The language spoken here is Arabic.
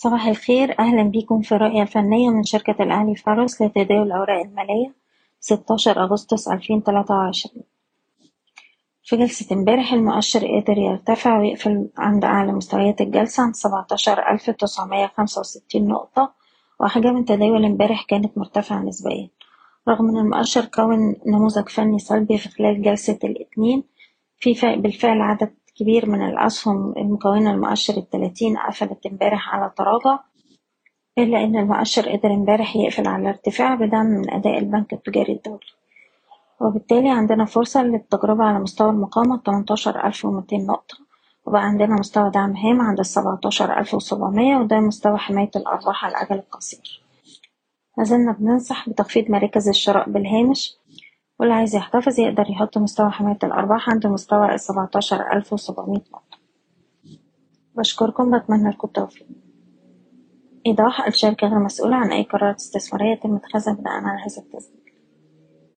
صباح الخير. أهلا بيكم في الرؤية الفنية من شركة الأهلي فارس لتداول الأوراق المالية ستاشر أغسطس ألفين تلاتة وعشرين في جلسة امبارح المؤشر قدر يرتفع ويقفل عند أعلى مستويات الجلسة عند سبعتاشر ألف تسعمية خمسة وستين نقطة وأحجام التداول امبارح كانت مرتفعة نسبيا. رغم أن المؤشر كون نموذج فني سلبي في خلال جلسة الاثنين في بالفعل عدد كبير من الأسهم المكونة لمؤشر التلاتين قفلت امبارح على تراجع إلا إن المؤشر قدر امبارح يقفل على ارتفاع بدعم من أداء البنك التجاري الدولي. وبالتالي عندنا فرصة للتجربة على مستوى المقاومة تمنتاشر ألف ومتين نقطة وبقى عندنا مستوى دعم هام عند السبعتاشر ألف وسبعمية وده مستوى حماية الأرباح على الأجل القصير. مازلنا بننصح بتخفيض مراكز الشراء بالهامش واللي عايز يحتفظ يقدر يحط مستوى حماية الأرباح عند مستوى السبعتاشر ألف وسبعمية نقطة. بشكركم بتمنى لكم التوفيق. إيضاح الشركة غير مسؤولة عن أي قرارات استثمارية يتم اتخاذها بناء على هذا التسجيل.